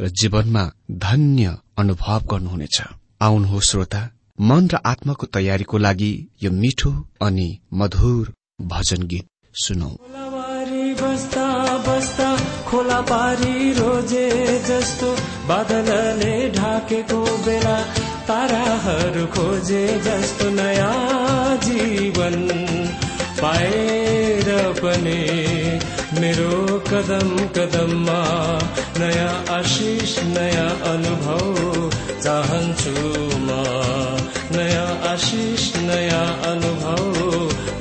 र जीवनमा धन्य अनुभव गर्नुहुनेछ। आउनुहोस् श्रोता मन र आत्माको तयारीको लागि यो मिठो अनि मधुर भजन गीत सुनौ। बस्दा बस्दा खोला पारी रोजे जस्तो बादलले ढाकेको बेला ताराहरू खोजे जस्तो नयाँ जीवन पाएर पनि मेरो कदम कदममा नयाँ आशिष नयाँ अनुभव चाहन्छु म। नयाँ आशिष नयाँ अनुभव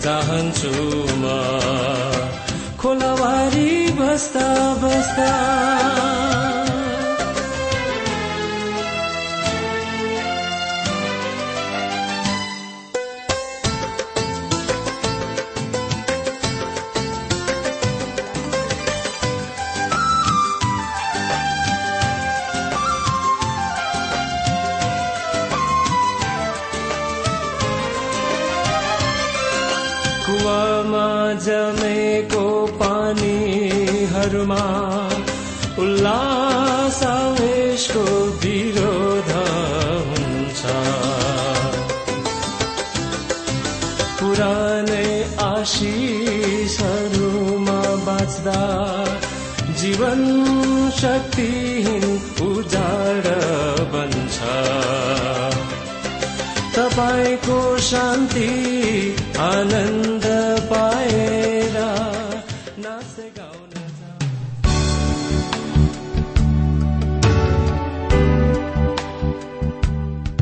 चाहन्छु म। खोलावारी बस्दा बस्दा पानीहरूमा उल्लास आवेशको विरोध हुन्छ। पुरानै आशिषहरूमा बाँच्दा जीवन शक्तिहीन उजाड बन्छ। तपाईँको शान्ति आनन्द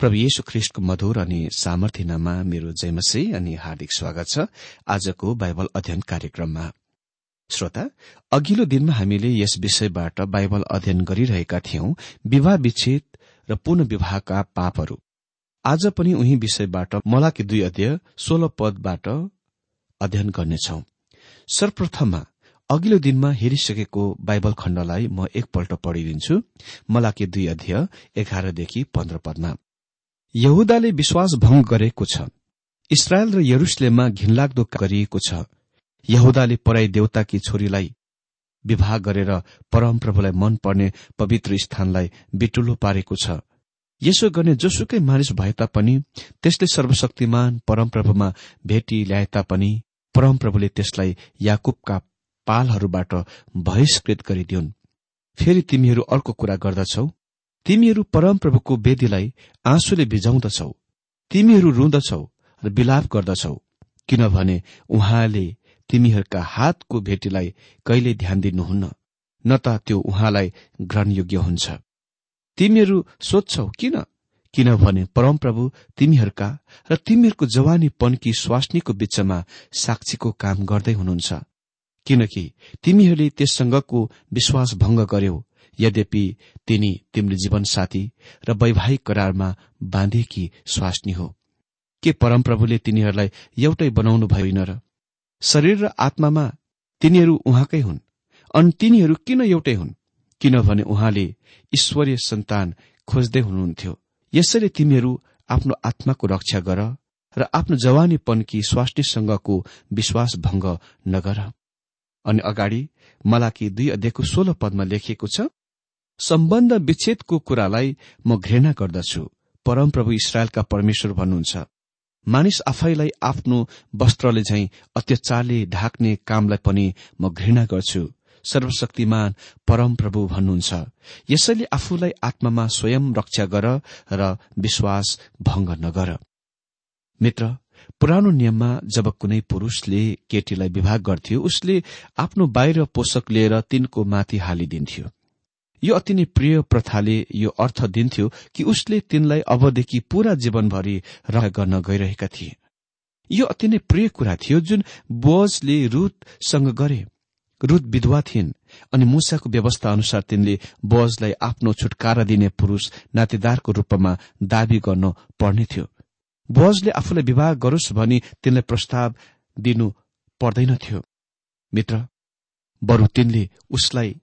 प्रभु येशु ख्रिष्टको मधुर अनि सामर्थ्यनामा मेरो जयमसी अनि हार्दिक स्वागत छ आजको बाइबल अध्ययन कार्यक्रममा। श्रोता अघिल्लो दिनमा हामीले यस विषयबाट बाइबल अध्ययन गरिरहेका थियौं विवाह विच्छेद र पुनः विवाहका पापहरू। आज पनि उही विषयबाट मलाकी दुई अध्यय सोह्र पदबाट अध्ययन गर्नेछौ। सर्वप्रथममा अघिल्लो दिनमा हेरिसकेको बाइबल खण्डलाई म एकपल्ट पढिदिन्छु। मलाकी दुई अध्यय एघारदेखि पन्ध्र पदमा। यहुदाले विश्वास भंग गरेको छ। इसरायल र यरुसलेममा घिनलाग्दो गरिएको छ। यहुदाले पराई देवताकी छोरीलाई विवाह गरेर परमप्रभुलाई मन पर्ने पवित्र स्थानलाई बिटुलो पारेको छ। यसो गर्ने जोसुकै मानिस भए तापनि त्यसले सर्वशक्तिमान परमप्रभुमा भेटी ल्याए तापनि परमप्रभुले त्यसलाई याकुबका पालहरूबाट बहिष्कृत गरिदिउन्। फेरि तिमीहरू अर्को कुरा गर्दछौ। तिमीहरू परमप्रभुको वेदीलाई आँसुले भिजाउँदछौ तिमीहरू रुँदछौ र विलाप गर्दछौ किनभने उहाँले तिमीहरूका हातको भेटीलाई कहिले ध्यान दिनुहुन्न न त त्यो उहाँलाई ग्रहणयोग्य हुन्छ। तिमीहरू सोध्छौ किन? किनभने परमप्रभु तिमीहरूका र तिमीहरूको जवानीपनकी स्वास्नीको बीचमा साक्षीको काम गर्दै हुनुहुन्छ। किनकि तिमीहरूले त्यससँगको विश्वास भंग गर्यौ यद्यपि तिनी तिम्रो जीवनसाथी र वैवाहिक करारमा बाँधेकी स्वास्नी हो। के परमप्रभुले तिनीहरूलाई एउटै बनाउनु भएन र शरीर र आत्मामा तिनीहरू उहाँकै हुन् अनि तिनीहरू किन एउटै हुन्? किनभने उहाँले ईश्वरीय सन्तान खोज्दै हुनुहुन्थ्यो। यसरी तिमीहरू आफ्नो आत्माको रक्षा गर र आफ्नो जवानीपनकी स्वास्नीसँगको विश्वास भंग नगर। अनि अगाडि मलाकी दुई अध्ययको सोह्र पदमा लेखिएको छ सम्बन्ध विच्छेदको कुरालाई म घृणा गर्दछु। परमप्रभु इसरायलका परमेश्वर भन्नुहुन्छ मानिस आफैलाई आफ्नो वस्त्रले झैं अत्याचारले ढाक्ने कामलाई पनि म घृणा गर्छु। सर्वशक्तिमान परमप्रभु भन्नुहुन्छ यसैले आफूलाई आत्मामा स्वयं रक्षा गर र विश्वास भंग नगर। मित्र पुरानो नियममा जब कुनै पुरूषले केटीलाई विवाह गर्थ्यो उसले आफ्नो बाहिर पोषक लिएर तिनको माथि हालिदिन्थ्यो। यो अति नै प्रिय प्रथाले यो अर्थ दिन्थ्यो कि उसले तिनलाई अबदेखि पूरा जीवनभरि रह गर्न गइरहेका थिए। यो अति नै प्रिय कुरा थियो जुन बोजले रुथसँग गरे। रुथ विधवा थिइन् अनि मुसाको व्यवस्था अनुसार तिनले बोजलाई आफ्नो छुटकारा दिने पुरूष नातेदारको रूपमा दावी गर्न पर्ने थियो। बोजले आफूलाई विवाह गरोस् भनी तिनलाई प्रस्ताव दिनु पर्दैनथ्यो मित्र बरु तिनले उसलाई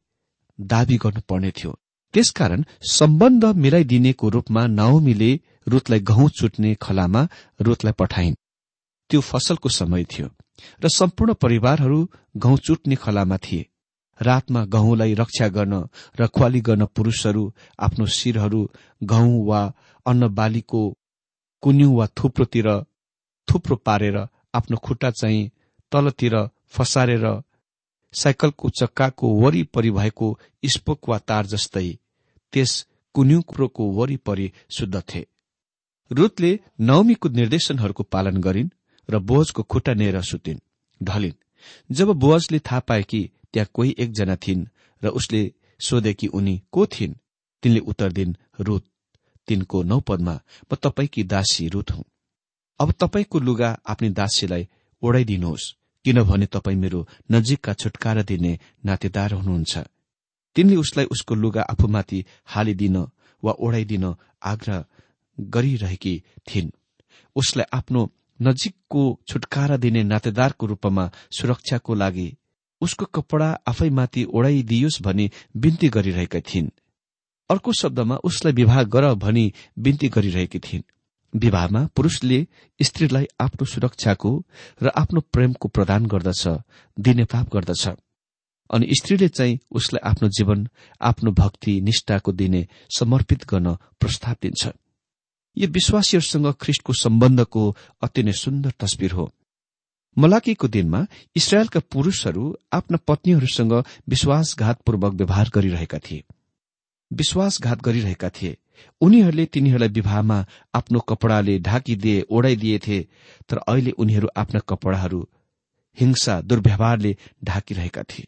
दावी गर्नुपर्ने थियो। त्यसकारण सम्बन्ध मिलाइदिनेको रूपमा नाओमीले रुतलाई गहुँ चुट्ने खलामा रुतलाई पठाइन्। त्यो फसलको समय थियो र सम्पूर्ण परिवारहरू गहुँ चुट्ने खलामा थिए। रातमा गहुँलाई रक्षा गर्न र ख्वाली गर्न पुरूषहरू आफ्नो शिरहरू गहुँ वा अन्न बालीको कुन्यु वा थुप्रोतिर थुप्रो पारेर आफ्नो खुट्टा चाहिँ तलतिर फसारेर साइकलको चक्काको वरिपरि भएको स्पोक वा तार जस्तै त्यस कुन्युक्रोको वरिपरि शुद्धथे रुतले नवमीको निर्देशनहरूको पालन गरिन् र बोजको खुट्टा नेर सुतिन्। ढलिन् जब बोजले थाहा पाए कि त्यहाँ कोही एकजना थिइन् र उसले सोधे कि उनी को थिइन् तिनले उत्तर दिन् रुत तिनको नौपदमा म तपाईँकी दासी रुत हुँ। अब तपाईँको लुगा आफ्नी दासीलाई ओढाइदिनुहोस्। किनभने तपाईँ मेरो नजिकका छुटकारा दिने नातेदार हुनुहुन्छ। तिनले उसलाई उसको लुगा आफूमाथि हालिदिन वा ओढाइदिन आग्रह गरिरहेकी थिइन्। उसलाई आफ्नो नजिकको छुटकारा दिने नातेदारको रूपमा सुरक्षाको लागि उसको कपडा आफैमाथि ओढाइदियोस् भनी विन्ती गरिरहेका थिइन्। अर्को शब्दमा उसलाई विवाह गर भनी विन्ती गरिरहेकी थिइन्। विवाहमा पुरूषले स्त्रीलाई आफ्नो सुरक्षाको र आफ्नो प्रेमको प्रदान गर्दछ दिने पाप गर्दछ। अनि स्त्रीले चाहिँ उसलाई आफ्नो जीवन आफ्नो भक्ति निष्ठाको दिने समर्पित गर्न प्रस्ताव दिन्छ। यो विश्वासीहरूसँग ख्रिष्टको सम्बन्धको अति नै सुन्दर तस्विर हो। मलाकीको दिनमा इसरायलका पुरूषहरू आफ्ना पत्नीहरूसँग विश्वासघातपूर्वक व्यवहार गरिरहेका थिए। विश्वासघात गरिरहेका थिए। उनीहरूले तिनीहरूलाई विवाहमा आफ्नो कपड़ाले ढाकिदिए ओढाइदिएथे तर अहिले उनीहरू आफ्ना कपड़ाहरू हिंसा दुर्व्यवहारले ढाकिरहेका थिए।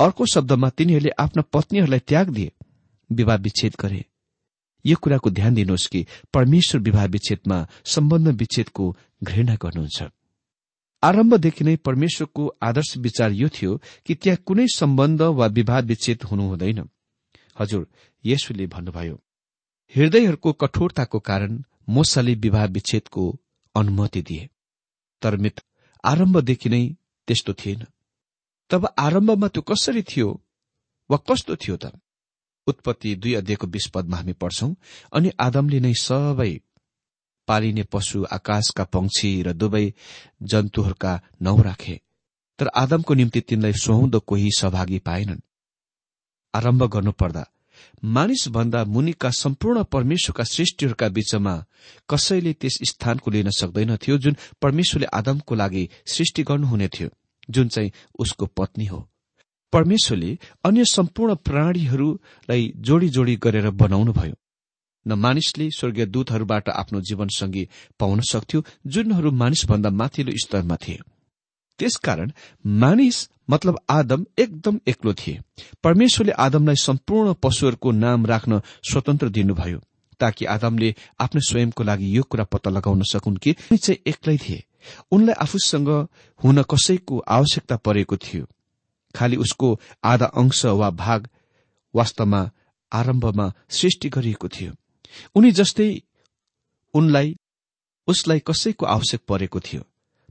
अर्को शब्दमा तिनीहरूले आफ्ना पत्नीहरूलाई त्याग दिए विवाह विच्छेद गरे। यो कुराको ध्यान दिनुहोस् कि परमेश्वर विवाह विच्छेदमा सम्बन्ध विच्छेदको घृणा गर्नुहुन्छ। आरम्भदेखि नै परमेश्वरको आदर्श विचार यो थियो कि त्यहाँ कुनै सम्बन्ध वा विवाह विच्छेद हुनु हुँदैन। हजुर यसुले भन्नुभयो। हृदयहरूको कठोरताको कारण मोसाले विवाह विच्छेदको अनुमति दिए। तर मित्र आरम्भदेखि नै त्यस्तो थिएन। तब आरम्भमा त्यो कसरी थियो वा कस्तो थियो त? उत्पत्ति दुई अध्ययको विस्पदमा हामी पढ्छौं अनि आदमले नै सबै पालिने पशु आकाशका पंक्षी र दुवै जन्तुहरूका नौ राखे। तर आदमको निम्ति तिनलाई सुहाउँदो कोही सहभागी पाएनन्। आरम्भ गर्नुपर्दा मानिसभन्दा मुनिका सम्पूर्ण परमेश्वरका सृष्टिहरूका बीचमा कसैले त्यस स्थानको लिन सक्दैनथ्यो जुन परमेश्वरले आदमको लागि सृष्टि गर्नुहुने थियो जुन चाहिँ उसको पत्नी हो। परमेश्वरले अन्य सम्पूर्ण प्राणीहरूलाई जोडी जोडी गरेर बनाउनुभयो। न मानिसले स्वर्गीय दूतहरूबाट आफ्नो जीवनसंगी पाउन सक्थ्यो जुनहरू मानिसभन्दा माथिल्लो स्तरमा थिए। त्यसकारण मानिस मतलब आदम एकदम एक्लो थिए। परमेश्वरले आदमलाई सम्पूर्ण पशुहरूको नाम राख्न स्वतन्त्र दिनुभयो ताकि आदमले आफ्नो स्वयंको लागि यो कुरा पत्ता लगाउन सकुन् कि उनी चाहिँ एक्लै थिए। उनलाई आफूसँग हुन कसैको आवश्यकता परेको थियो। खालि उसको आधा अंश वा भाग वास्तवमा आरम्भमा सृष्टि गरिएको थियो। उनी जस्तै उनलाई उसलाई कसैको आवश्यक परेको थियो।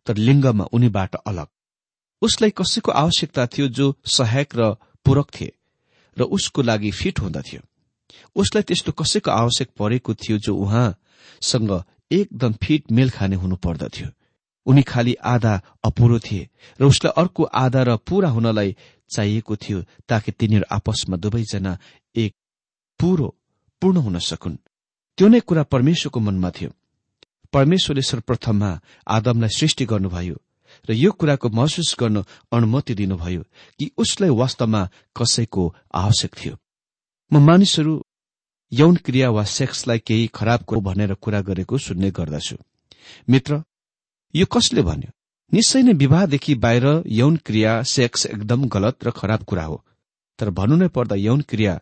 तर लिङ्गमा उनीबाट अलग। उसलाई कसैको आवश्यकता थियो जो सहायक र पूरक थिए र उसको लागि फिट हुँदथ्यो। उसलाई त्यस्तो कसैको आवश्यक परेको थियो जो उहाँसँग एकदम फिट मेल खाने हुनु पर्दथ्यो। उनी खालि आधा अपुरो थिए र उसलाई अर्को आधा र पूरा हुनलाई चाहिएको थियो ताकि तिनीहरू आपसमा दुवैजना एक पुरो पूर्ण हुन सकुन्। त्यो नै कुरा परमेश्वरको मनमा थियो। परमेश्वरले सर्वप्रथममा आदमलाई सृष्टि गर्नुभयो र यो कुराको महसुस गर्न अनुमति दिनुभयो कि उसलाई वास्तवमा कसैको आवश्यक थियो। म मानिसहरू यौन क्रिया वा सेक्सलाई केही खराब भनेर कुरा गरेको सुन्ने गर्दछु। मित्र यो कसले भन्यो? निश्चय नै विवाहदेखि बाहिर यौन क्रिया सेक्स एकदम गलत र खराब कुरा हो। तर भन्नु नै पर्दा यौन क्रिया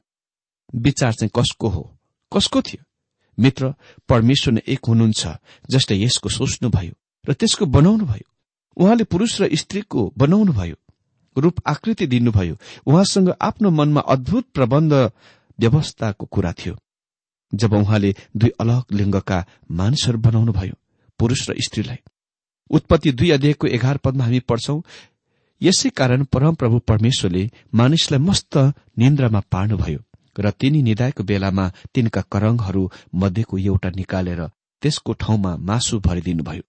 विचार चाहिँ कसको हो? कसको थियो? मित्र परमेश्वर नै एक हुनुहुन्छ जसले यसको सोच्नुभयो र त्यसको बनाउनुभयो। उहाँले पुरूष र स्त्रीको बनाउनुभयो रूप आकृति दिनुभयो। उहाँसँग आफ्नो मनमा अद्भुत प्रबन्ध व्यवस्थाको कुरा थियो। जब उहाँले दुई अलग लिङ्गका मानिसहरू बनाउनुभयो पुरूष र स्त्रीलाई। उत्पत्ति दुई अध्यायको एघार पदमा हामी पढ्छौं यसै कारण परमप्रभु परमेश्वरले मानिसलाई मस्त निन्द्रामा पार्नुभयो। र तिनी निधाएको बेलामा तिनका करङहरू मध्येको एउटा निकालेर त्यसको ठाउँमा मासु भरिदिनुभयो।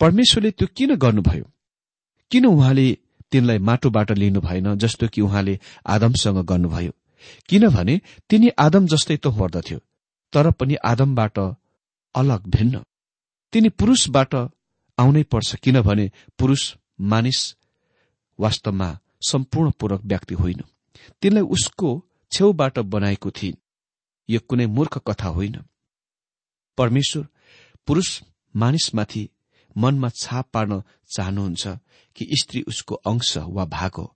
परमेश्वरले त्यो किन गर्नुभयो? किन उहाँले तिनलाई माटोबाट लिनु भएन जस्तो कि उहाँले आदमसँग गर्नुभयो? किनभने तिनी आदम जस्तै त पर्दथ्यो तर पनि आदमबाट अलग भिन्न। तिनी पुरूषबाट आउनै पर्छ किनभने पुरूष मानिस वास्तवमा सम्पूर्ण पूरक व्यक्ति होइन। तिनलाई उसको छेउबाट बनाएको थिइन्। यो कुनै मूर्ख कथा होइन। परमेश्वर पुरूष मानिसमाथि मनमा छाप पार्न चाहनुहुन्छ कि स्त्री उसको अंश वा भाग हो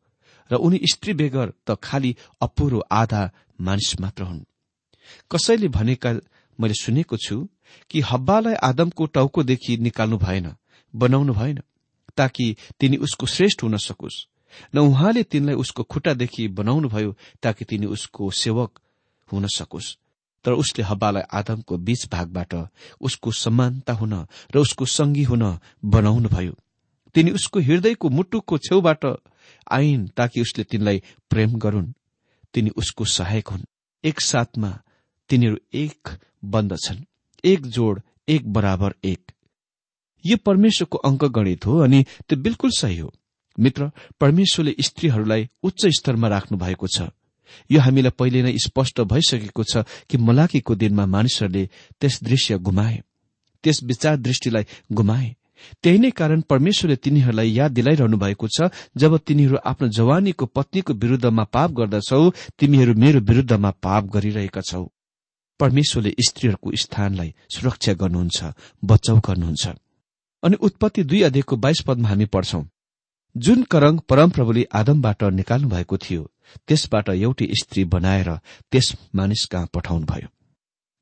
र उनी स्त्री बेगर त खालि अपुरो आधा मानिस मात्र हुन्। कसैले भनेका मैले सुनेको छु कि हब्बालाई आदमको टाउकोदेखि निकाल्नु भएन बनाउनु भएन ताकि तिनी उसको श्रेष्ठ हुन सकोस्। न उहाँले तिनलाई उसको खुट्टादेखि बनाउनुभयो ताकि तिनी उसको सेवक हुन सकोस्। तर उसले हब्बालाई आदमको बीच भागबाट उसको समानता हुन र उसको संगी हुन बनाउनुभयो। तिनी उसको हृदयको मुटुको छेउबाट आइन् ताकि उसले तिनलाई प्रेम गरून्। तिनी उसको सहायक हुन्। एक साथमा तिनीहरू एक बन्दछन् एक जोड एक बराबर एक। यो परमेश्वरको अङ्क गणित हो अनि त्यो बिल्कुल सही हो। मित्र परमेश्वरले स्त्रीहरूलाई उच्च स्तरमा राख्नु भएको छ। यो हामीलाई पहिले नै स्पष्ट भइसकेको छ कि मलाकीको दिनमा मानिसहरूले त्यस दृश्य गुमाए। त्यस विचार दृष्टिलाई गुमाए। त्यही नै कारण परमेश्वरले तिनीहरूलाई याद दिलाइरहनु भएको छ जब तिनीहरू आफ्नो जवानीको पत्नीको विरूद्धमा पाप गर्दछौ तिमीहरू मेरो विरूद्धमा पाप गरिरहेका छौ। परमेश्वरले स्त्रीहरूको स्थानलाई सुरक्षा गर्नुहुन्छ बचाउ गर्नुहुन्छ। अनि उत्पत्ति दुई अध्ययको बाइस पदमा हामी पढ्छौं। जुन करङ परमप्रभुले आदमबाट निकाल्नु भएको थियो त्यसबाट एउटी स्त्री बनाएर त्यस मानिस कहाँ पठाउनुभयो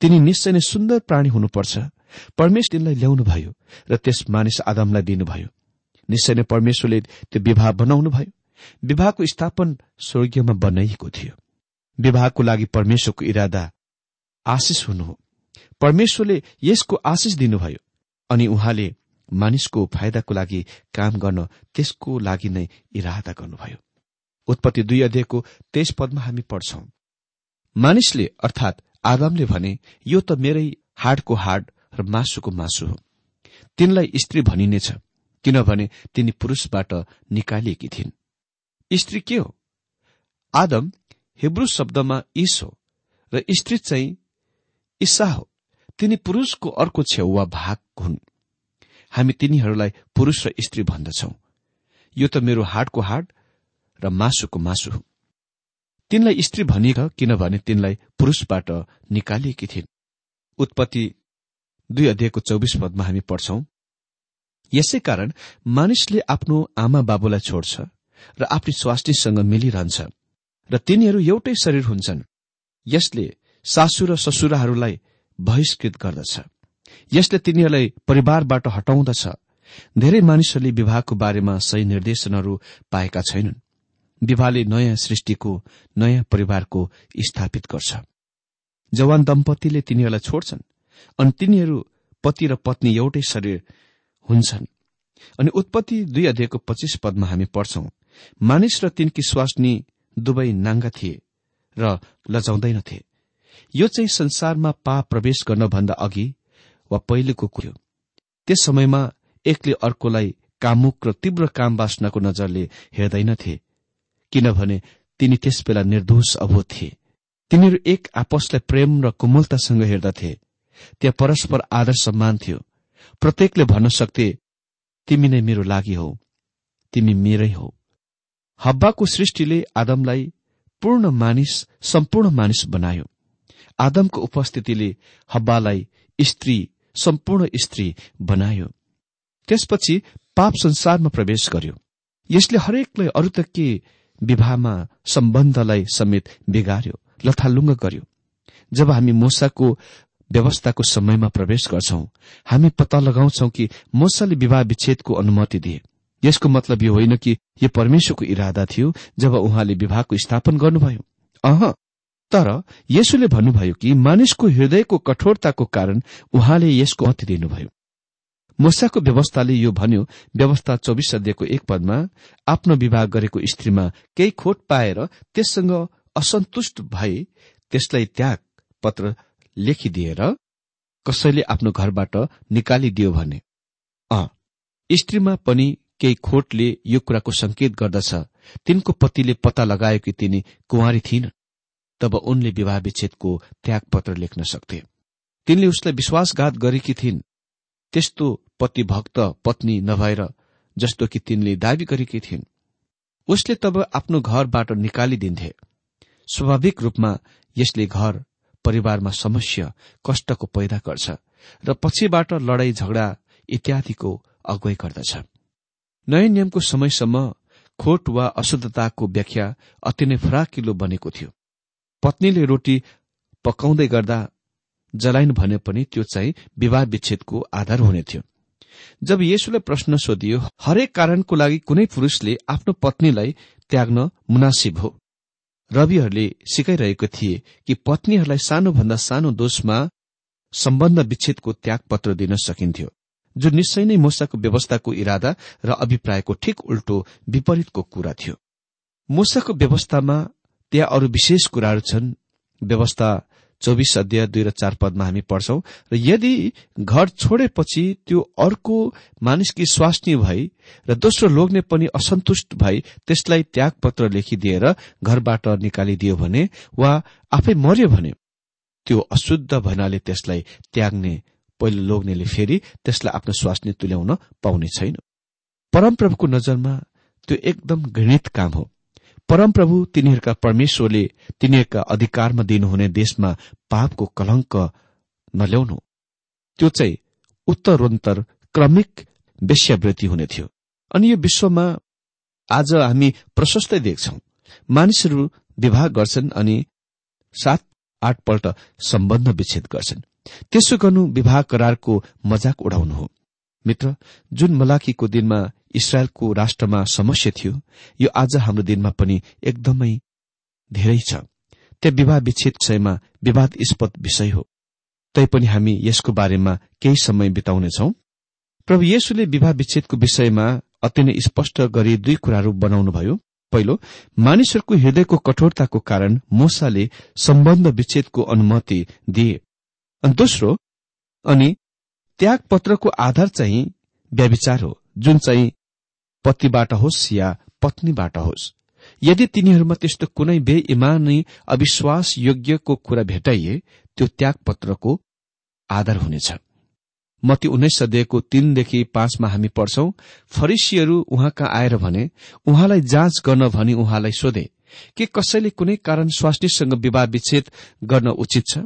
तिनी निश्चय नै सुन्दर प्राणी हुनुपर्छ। परमेश्वर तिनलाई ल्याउनुभयो र त्यस मानिस आदमलाई दिनुभयो। निश्चय नै परमेश्वरले त्यो विवाह बनाउनुभयो विवाहको स्थापन स्वर्गीयमा बनाइएको थियो। विवाहको लागि परमेश्वरको इरादा आशिष हुनु हो। परमेश्वरले यसको आशिष दिनुभयो अनि उहाँले मानिसको फाइदाको लागि काम गर्न त्यसको लागि नै इरादा गर्नुभयो। उत्पत्ति दुई अध्ययको तेइस पदमा हामी पढ्छौं मानिसले अर्थात आदमले भने यो त मेरै हाडको हाड र मासुको मासु हो। तिनलाई स्त्री भनिनेछ किनभने तिनी पुरूषबाट निकालिएकी थिइन्। स्त्री के हो? आदम हिब्रू शब्दमा इस हो र स्त्री चाहिँ इसा हो। तिनी पुरूषको अर्को छेउ वा भाग हुन्। हामी तिनीहरूलाई पुरूष र स्त्री भन्दछौ। यो त मेरो हाडको हाड र मासुको मासु हो। तिनलाई स्त्री भनिएका किनभने तिनलाई पुरूषबाट निकालिएकी थिइन्। उत्पत्ति दुई अध्यायको चौबिस पदमा हामी पढ्छौं यसै कारण मानिसले आफ्नो आमा बाबुलाई छोड्छ र आफ्नो स्वास्नीसँग मिलिरहन्छ र तिनीहरू एउटै शरीर हुन्छन्। यसले सासु र ससुराहरूलाई बहिष्कृत गर्दछ। यसले तिनीहरूलाई परिवारबाट हटाउँदछ। धेरै मानिसहरूले विवाहको बारेमा सही निर्देशनहरू पाएका छैनन्। विवाहले नयाँ सृष्टिको नयाँ परिवारको स्थापित गर्छ। जवान दम्पतिले तिनीहरूलाई छोड्छन् अनि तिनीहरू पति र पत्नी एउटै शरीर हुन्छन्। अनि उत्पत्ति दुई अध्ययको पच्चिस पदमा हामी पढ्छौं मानिस र तिनकी स्वास्नी दुवै नाङ्गा थिए र लजाउँदैनथे यो चाहिँ संसारमा पाप प्रवेश गर्नभन्दा अघि वा पहिलेको कुरो। त्यस समयमा एकले अर्कोलाई कामुक र तीव्र काम बाँच्नको नजरले हेर्दैनथे किनभने तिनी त्यसबेला निर्दोष अबोध थिए। तिनीहरू एक आपसलाई प्रेम र कोमलतासँग हेर्दथे त्यहाँ परस्पर आदर सम्मान थियो। प्रत्येकले भन्न सक्थे तिमी नै मेरो लागि हौ। तिमी मेरै हौ। हब्बाको सृष्टिले आदमलाई पूर्ण मानिस सम्पूर्ण मानिस बनायो। आदमको उपस्थितिले हब्बालाई स्त्री सम्पूर्ण स्त्री बनायो। त्यसपछि पाप संसारमा प्रवेश गर्यो। यसले हरेकलाई अरू त के विवाहमा सम्बन्धलाई समेत बिगार्यो लथालुङ्ग गर्यो। जब हामी मोसाको व्यवस्थाको समयमा प्रवेश गर्छौं हामी पत्ता लगाउँछौ कि मोसाले विवाह विच्छेदको अनुमति दिए। यसको मतलब यो होइन कि यो परमेश्वरको इरादा थियो जब उहाँले विवाहको स्थापन गर्नुभयो। अह तर यसोले भन्नुभयो कि मानिसको हृदयको कठोरताको कारण उहाँले यसको मति दिनुभयो। मोसाको व्यवस्थाले यो भन्यो व्यवस्था चौबिस अध्ययको एक पदमा आफ्नो विवाह गरेको स्त्रीमा केही खोट पाएर त्यससँग असन्तुष्ट भए त्यसलाई त्याग पत्र लेखिदिएर कसैले आफ्नो घरबाट निकालिदियो भने। अ स्त्रीमा पनि केही खोटले यो कुराको संकेत गर्दछ। तिनको पतिले पत्ता लगायो कि तिनी कुंवारी थिइन् तब उनले विवाह विच्छेदको त्याग पत्र लेख्न सक्थे। तिनले उसलाई विश्वासघात गरेकी थिइन्। त्यस्तो पतिभक्त पत्नी नभएर जस्तो कि तिनले दावी गरेकी थिइन्। उसले तब आफ्नो घरबाट निकालिदिन्थे। स्वाभाविक रूपमा यसले घर परिवारमा समस्या कष्टको पैदा गर्छ र पछिबाट लडाई झगडा इत्यादिको अगुवाई गर्दछ। नयाँ नियमको समयसम्म खोट वा अशुद्धताको व्याख्या अति नै फराकिलो बनेको थियो। पत्नीले रोटी पकाउँदै गर्दा जलाइन भने पनि त्यो चाहिँ विवाह विच्छेदको आधार हुने थियो। जब यसुलाई प्रश्न सोधियो हरेक कारणको लागि कुनै पुरूषले आफ्नो पत्नीलाई त्याग्न मुनासिब हो? रविहरूले सिकाइरहेको थिए कि पत्नीहरूलाई सानोभन्दा सानो दोषमा सम्बन्ध विच्छेदको त्यागपत्र दिन सकिन्थ्यो जो निश्चय नै मोसाको व्यवस्थाको इरादा र अभिप्रायको ठिक उल्टो विपरीतको कुरा थियो। मोसाको व्यवस्थामा त्यहाँ अरू विशेष कुराहरू छन्। व्यवस्था चौबिस अध्याय दुई र चार पदमा हामी पढ्छौं। र यदि घर छोडेपछि त्यो अर्को मानिसकी स्वास्नी भई र दोस्रो लोग्ने पनि असन्तुष्ट भई त्यसलाई त्यागपत्र लेखिदिएर घरबाट निकालिदियो भने वा आफै मर्यो भने त्यो अशुद्ध भनाले त्यसलाई त्याग्ने पहिलो लोग्नेले फेरि त्यसलाई आफ्नो स्वास्नी तुल्याउन पाउने छैन। परमप्रभुको नजरमा त्यो एकदम घृणित काम हो। परमप्रभु तिनीहरूका परमेश्वरले तिनीहरूका अधिकारमा दिनुहुने देशमा पापको कलंक नल्याउनु। त्यो चाहिँ उत्तरोत्तर क्रमिक वेश्यावृत्ति हुने थियो। अनि यो विश्वमा आज हामी प्रशस्तै देख्छौ। मानिसहरू विवाह गर्छन् अनि सात आठपल्ट सम्बन्ध विच्छेद गर्छन्। त्यसो गर्नु विवाह करारको मजाक उडाउनु हो। मित्र जुन मलाखीको दिनमा इसरायलको राष्ट्रमा समस्या थियो यो आज हाम्रो दिनमा पनि एकदमै धेरै छ। त्यो विवाह विच्छेद विषयमा विवादस्पद विषय हो। तैपनि हामी यसको बारेमा केही समय बिताउनेछौ। प्रभु येशुले विवाह विच्छेदको विषयमा अति नै स्पष्ट गरी दुई कुराहरू बनाउनुभयो पहिलो मानिसहरूको हृदयको कठोरताको कारण मोसाले सम्बन्ध विच्छेदको अनुमति दिए। अनि दोस्रो अनि त्याग पत्रको आधार चाहिँ व्याविचार हो जुन चाहिँ पतिबाट होस् या पत्नीबाट होस्। यदि तिनीहरूमा त्यस्तो कुनै बेइमानी अविश्वास योग्यको कुरा भेटाइए त्यो त्याग पत्रको आधार हुनेछ। मती उन्नाइस सदेको तीनदेखि पाँचमा हामी पढ्छौं फरिसीहरू उहाँका आएर भने उहाँलाई जाँच गर्न भनी उहाँलाई सोधे। के कसैले कुनै कारण स्वास्नीसँग विवाह विच्छेद गर्न उचित छ?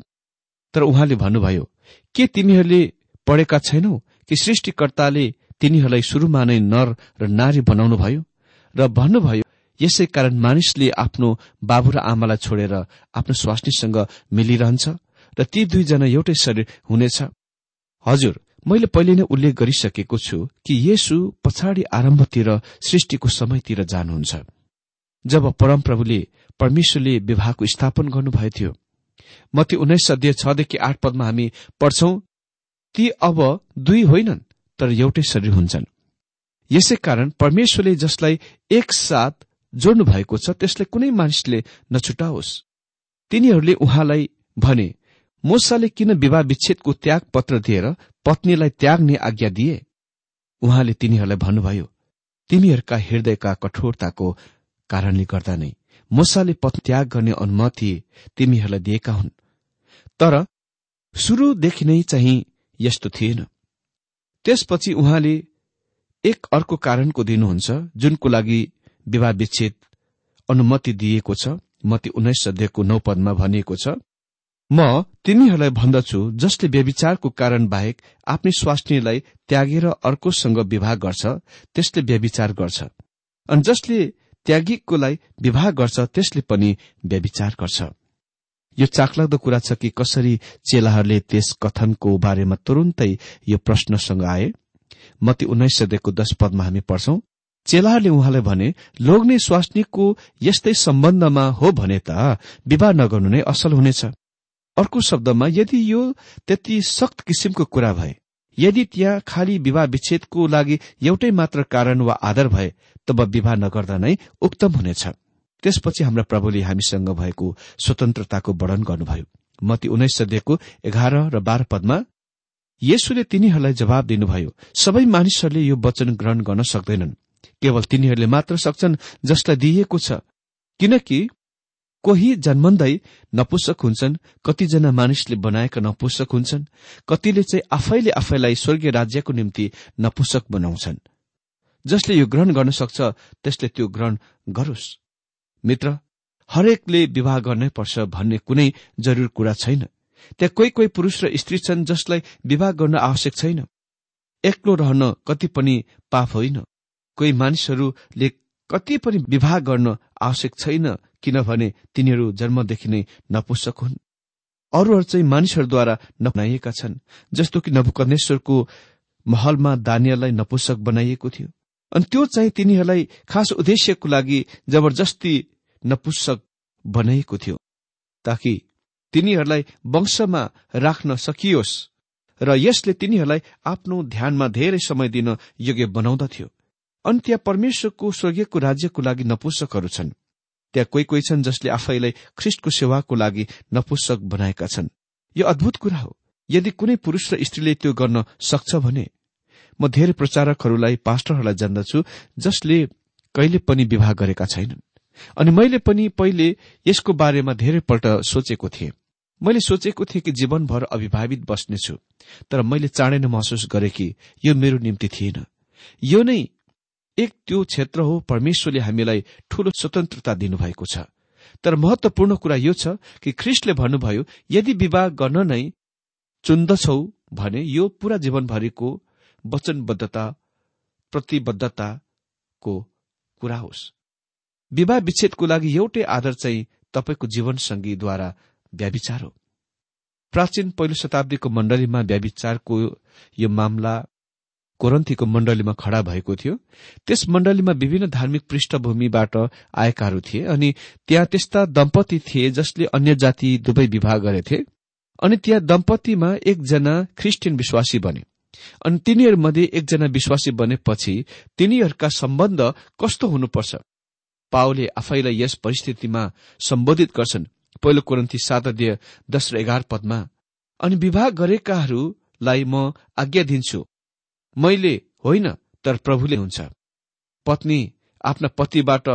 तर उहाँले भन्नुभयो के तिमीहरूले पढेका छैनौ? कि सृष्टिकर्ताले तिनीहरूलाई शुरूमा नै नर र नारी बनाउनुभयो र भन्नुभयो यसै कारण मानिसले आफ्नो बाबु र आमालाई छोडेर आफ्नो स्वास्नीसँग मिलिरहन्छ र ती दुईजना एउटै शरीर हुनेछ। हजुर मैले पहिले नै उल्लेख गरिसकेको छु कि यसु पछाडि आरम्भतिर सृष्टिको समयतिर जानुहुन्छ जब परमप्रभुले परमेश्वरले विवाहको स्थापन गर्नुभएको थियो। मती उन्नाइस सय छदेखि आठ पदमा हामी पढ्छौं ती अब दुई होइनन् तर एउटै शरीर हुन्छन्। यसै कारण परमेश्वरले जसलाई एकसाथ जोड्नु भएको छ त्यसलाई कुनै मानिसले नछुटाओस्। तिनीहरूले उहाँलाई भने मोसाले किन विवाह विच्छेदको त्याग पत्र दिएर पत्नीलाई त्याग्ने आज्ञा दिए? उहाँले तिनीहरूलाई भन्नुभयो तिमीहरूका हृदयका कठोरताको कारणले गर्दा नै मोसाले पत्नी त्याग गर्ने अनुमति तिमीहरूलाई दिएका हुन्। तर सुरुदेखि नै चाहिँ यस्तो थिएन। त्यसपछि उहाँले एक अर्को कारणको दिनुहुन्छ जुनको लागि विवाह विच्छेद अनुमति दिएको छ। मती उन्नाइस सध्यको नौ पदमा भनिएको छ म तिनीहरूलाई भन्दछु जसले व्यविचारको कारण बाहेक आफ्नै स्वास्नीलाई त्यागेर अर्कोसँग विवाह गर्छ त्यसले व्यविचार गर्छ। अनि जसले त्यागिकोलाई विवाह गर्छ त्यसले पनि व्यविचार गर्छ। यो चाखलाग्दो कुरा छ कि कसरी चेलाहरूले त्यस कथनको बारेमा तुरुन्तै यो प्रश्नसँग आए? मती उन्नाइस सदेखको दश पदमा हामी पढ्छौं चेलाहरूले उहाँलाई भने लोग्ने स्वास्नीको यस्तै सम्बन्धमा हो भने त विवाह नगर्नु नै असल हुनेछ। अर्को शब्दमा यदि यो त्यति सक्त किसिमको कुरा भए यदि त्यहाँ खालि विवाह विच्छेदको लागि एउटै मात्र कारण वा आधार भए तब विवाह नगर्दा नै उक्तम हुनेछ। त्यसपछि हाम्रा प्रभुले हामीसँग भएको स्वतन्त्रताको वर्णन गर्नुभयो। मती उन्नाइस सदेखको एघार र बाह्र पदमा येशुले तिनीहरूलाई जवाब दिनुभयो सबै मानिसहरूले यो वचन ग्रहण गर्न सक्दैनन्। केवल तिनीहरूले मात्र सक्छन् जसलाई दिइएको छ। किनकि कोही जन्मन्दै नपुसक हुन्छन् कतिजना मानिसले बनाएका नपुसक हुन्छन् कतिले चाहिँ आफैले आफैलाई स्वर्गीय राज्यको निम्ति नपुसक बनाउँछन्। जसले यो ग्रहण गर्न सक्छ त्यसले त्यो ग्रहण गरोस्। मित्र हरेकले विवाह गर्नै पर्छ भन्ने कुनै जरुर कुरा छैन। त्यहाँ कोही कोही पुरूष र स्त्री छन् जसलाई विवाह गर्न आवश्यक छैन। एक्लो रहन कति पनि पाप होइन। कोही मानिसहरूले कति पनि विवाह गर्न आवश्यक छैन किनभने तिनीहरू जन्मदेखि नै नपुसक हुन्। अरूहरू चाहिँ मानिसहरूद्वारा नबनाइएका छन् जस्तो कि नभुकनेश्वरको महलमा दानियललाई नपुसक बनाइएको थियो। अनि त्यो चाहिँ तिनीहरूलाई खास उद्देश्यको लागि जबरजस्ती नपुसक बनाइएको थियो। ताकि तिनीहरूलाई वंशमा राख्न सकियोस् र यसले तिनीहरूलाई आफ्नो ध्यानमा धेरै समय दिन योग्य बनाउँदथ्यो। अनि त्यहाँ परमेश्वरको स्वर्गीयको राज्यको लागि नपुसकहरू छन्। त्यहाँ कोही कोही छन् जसले आफैलाई ख्रिस्टको सेवाको लागि नपुसक बनाएका छन्। यो अद्भुत कुरा हो। यदि कुनै पुरूष र स्त्रीले त्यो गर्न सक्छ भने म धेरै प्रचारकहरूलाई पास्टरहरूलाई जान्दछु जसले कहिले पनि विवाह गरेका छैनन्। अनि मैले पनि पहिले यसको बारेमा धेरैपल्ट सोचेको थिएँ। मैले सोचेको थिएँ कि जीवनभर अविभावित बस्नेछु तर मैले चाँडै नै महसुस गरे कि यो मेरो निम्ति थिएन। यो नै एक त्यो क्षेत्र हो परमेश्वरले हामीलाई ठूलो स्वतन्त्रता दिनुभएको छ। तर महत्वपूर्ण कुरा यो छ कि ख्रिस्टले भन्नुभयो यदि विवाह गर्न नै चुन्दछौ भने यो पूरा जीवनभरिको वचनबद्धता प्रतिबद्धताको कुरा होस्। विवाह विच्छेदको लागि एउटै आधार चाहिँ तपाईँको जीवनसंगीद्वारा व्याविचार हो। प्राचीन पहिलो शताब्दीको मण्डलीमा व्याविचारको यो मामला कोरन्थीको मण्डलीमा खड़ा भएको थियो। त्यस मण्डलीमा विभिन्न धार्मिक पृष्ठभूमिबाट आएकाहरू थिए अनि त्यहाँ त्यस्ता दम्पति थिए जसले अन्य जाति दुवै विवाह गरेथे अनि त्यहाँ दम्पतिमा एकजना ख्रिस्टियन विश्वासी बने। अनि तिनीहरूमध्ये एकजना विश्वासी बनेपछि तिनीहरूका सम्बन्ध कस्तो हुनुपर्छ? पाओले आफैलाई यस परिस्थितिमा सम्बोधित गर्छन्। पहिलो कोरन्थी सात अध्यय दश र एघार पदमा अनि विवाह गरेकाहरूलाई म आज्ञा दिन्छु। मैले होइन तर प्रभुले हुन्छ। पत्नी आफ्ना पतिबाट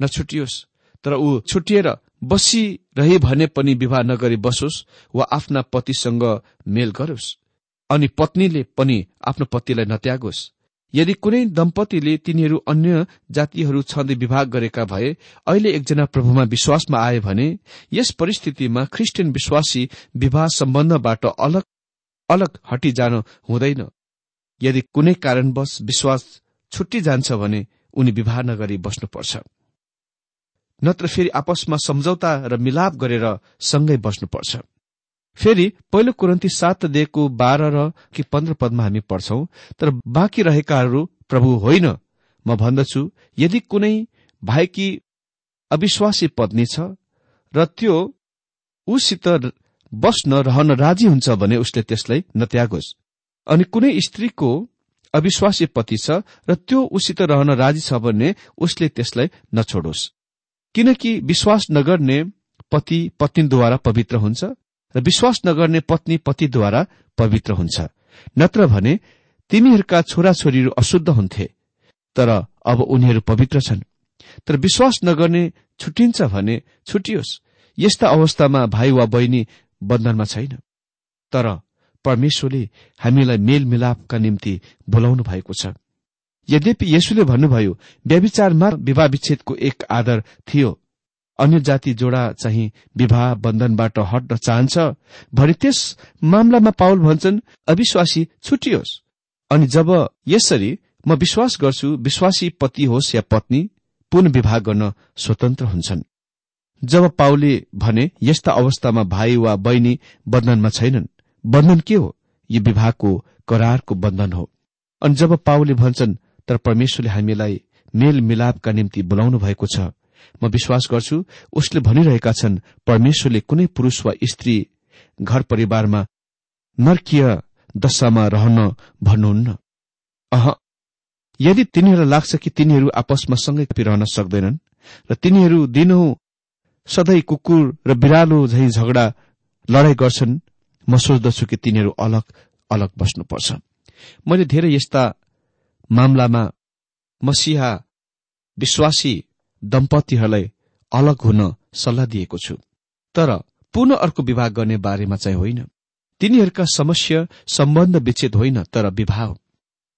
नछुटियोस् तर ऊ छुटिएर बसिरहे भने पनि विवाह नगरी बसोस् वा आफ्ना पतिसँग मेल गरोस्। अनि पत्नीले पनि आफ्नो पतिलाई नत्यागोस्। यदि कुनै दम्पतिले तिनीहरू अन्य जातिहरू छँदै विभाग गरेका भए अहिले एकजना प्रभुमा विश्वासमा आए भने यस परिस्थितिमा ख्रिस्टियन विश्वासी विवाह सम्बन्धबाट अलग अलग हटिजान हुँदैन। यदि कुनै कारणवश विश्वास छुट्टी जान्छ भने उनी विवाह नगरी बस्नुपर्छ। नत्र फेरि आपसमा सम्झौता र मिलाप गरेर सँगै बस्नुपर्छ। फेरि पहिलो कुरन्ती सात दिएको बाह्र र कि पन्ध्र पदमा हामी पढ्छौं तर बाँकी रहेकाहरू प्रभु होइन। म भन्दछु यदि कुनै भाइकी अविश्वासी पत्नी छ र त्यो उसित बस्न रहन राजी हुन्छ भने उसले त्यसलाई नत्यागोस्। अनि कुनै स्त्रीको अविश्वासी पति छ र त्यो उसित रहन राजी छ भने उसले त्यसलाई नछोडोस्। किनकि विश्वास नगर्ने पति पत्नीद्वारा पवित्र हुन्छ। र विश्वास नगर्ने पत्नी पतिद्वारा पवित्र हुन्छ। नत्र भने तिमीहरूका छोराछोरीहरू अशुद्ध हुन्थे तर अब उनीहरू पवित्र छन्। तर विश्वास नगर्ने छुट्टिन्छ भने छुटियोस्। यस्ता अवस्थामा भाइ वा बहिनी बन्धनमा छैन। तर परमेश्वरले हामीलाई मेलमिलापका निम्ति बोलाउनु भएको छ। यद्यपि यसुले भन्नुभयो व्यविचारमा विवाह विच्छेदको एक आदर थियो अन्य जाति जोडा चाहिँ विवाह बन्धनबाट हट्न चाहन्छ। भने त्यस मामलामा पाउल भन्छन् अविश्वासी छुटियोस्। अनि जब यसरी म विश्वास गर्छु विश्वासी पति होस् या पत्नी पुनः विवाह गर्न स्वतन्त्र हुन्छन्। जब पाउले भने यस्ता अवस्थामा भाइ वा बहिनी बन्धनमा छैनन्। बन्धन के हो? यो विवाहको करारको बन्धन हो। अनि जब पाउले भन्छन् तर परमेश्वरले हामीलाई मेल मिलापका निम्ति बोलाउनु भएको छ। म विश्वास गर्छु उसले भनिरहेका छन् परमेश्वरले कुनै पुरूष वा स्त्री घर परिवारमा नर्कीय दशामा रहन भन्नुहुन्न। अह यदि तिनीहरूलाई लाग्छ कि तिनीहरू आपसमा सँगै रहन सक्दैनन् र तिनीहरू दिनहु सधैँ कुकुर र बिरालो झै झगडा लडाई गर्छन् म सोच्दछु कि तिनीहरू अलग अलग बस्नुपर्छ। मैले धेरै यस्ता मामलामा मसिहा विश्वासी दम्पतिहरूलाई अलग हुन सल्लाह दिएको छु। तर पुनः अर्को विवाह गर्ने बारेमा चाहिँ होइन। तिनीहरूका समस्या सम्बन्ध विच्छेद होइन तर विवाह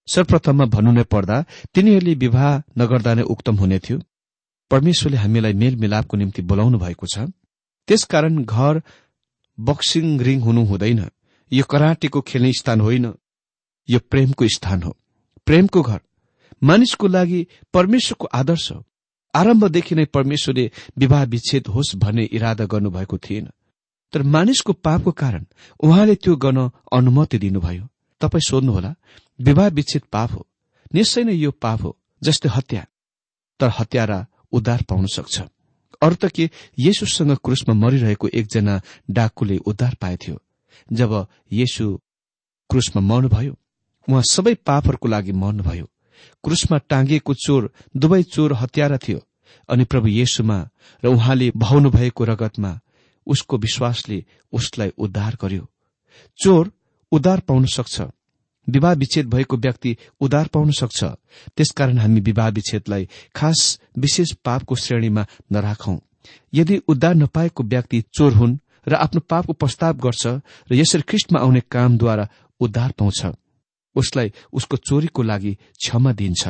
सर्वप्रथममा भन्नु नै पर्दा तिनीहरूले विवाह नगर्दा नै उक्तम हुने थियो। परमेश्वरले हामीलाई मेलमिलापको निम्ति बोलाउनु भएको छ। त्यसकारण घर बक्सिङ रिङ हुनु हुँदैन। यो कराटेको खेल्ने स्थान होइन। यो प्रेमको स्थान हो। प्रेमको घर। मानिसको लागि परमेश्वरको आदर्श हो। आरम्भदेखि नै परमेश्वरले विवाह विच्छेद होस् भन्ने इरादा गर्नुभएको थिएन। तर मानिसको पापको कारण उहाँले त्यो गर्न अनुमति दिनुभयो। तपाईँ सोध्नुहोला विवाह विच्छेद पाप हो। निश्चय नै यो पाप हो जस्तै हत्या तर हत्यारा उद्धार पाउन सक्छ। अरू त के येशुसँग क्रुसमा मरिरहेको एकजना डाकुले उद्धार पाएथ्यो जब येशु क्रुसमा मर्नुभयो उहाँ सबै पापहरूको लागि मर्नुभयो। क्रुसमा टाँगिएको चोर दुवै चोर हत्यारा थियो अनि प्रभु येशुमा र उहाँले भाउनु भएको रगतमा उसको विश्वासले उसलाई उद्धार गर्यो। चोर उद्धार पाउन सक्छ। विवाह विच्छेद भएको व्यक्ति उद्धार पाउन सक्छ। त्यसकारण हामी विवाह विच्छेदलाई खास विशेष पापको श्रेणीमा नराखौं। यदि उद्धार नपाएको व्यक्ति चोर हुन् र आफ्नो पापको प्रस्ताव गर्छ र यसरी ख्रिस्टमा आउने कामद्वारा उद्धार पाउँछ। उसलाई उसको चोरीको लागि क्षमा दिन्छ।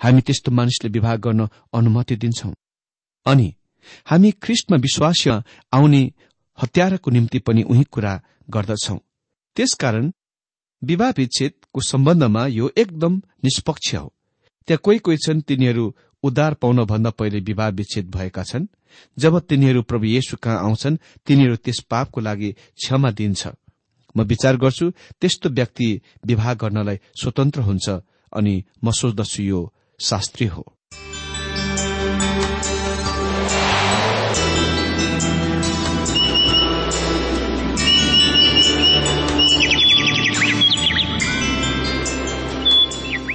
हामी त्यस्तो मानिसले विवाह गर्न अनुमति दिन्छौ। अनि हामी ख्रिस्टमा विश्वास आउने हत्याराको निम्ति पनि उही कुरा गर्दछौ। त्यसकारण विवाह विच्छेदको सम्बन्धमा यो एकदम निष्पक्ष हो। त्यहाँ कोही कोही छन् तिनीहरू उद्धार पाउन भन्दा पहिले विवाह विच्छेद भएका छन्। जब तिनीहरू प्रभु येशु कहाँ आउँछन् तिनीहरू त्यस पापको लागि क्षमा दिन्छ। म विचार गर्छु त्यस्तो व्यक्ति विवाह गर्नलाई स्वतन्त्र हुन्छ अनि म सोच्दछु यो शास्त्रीय हो।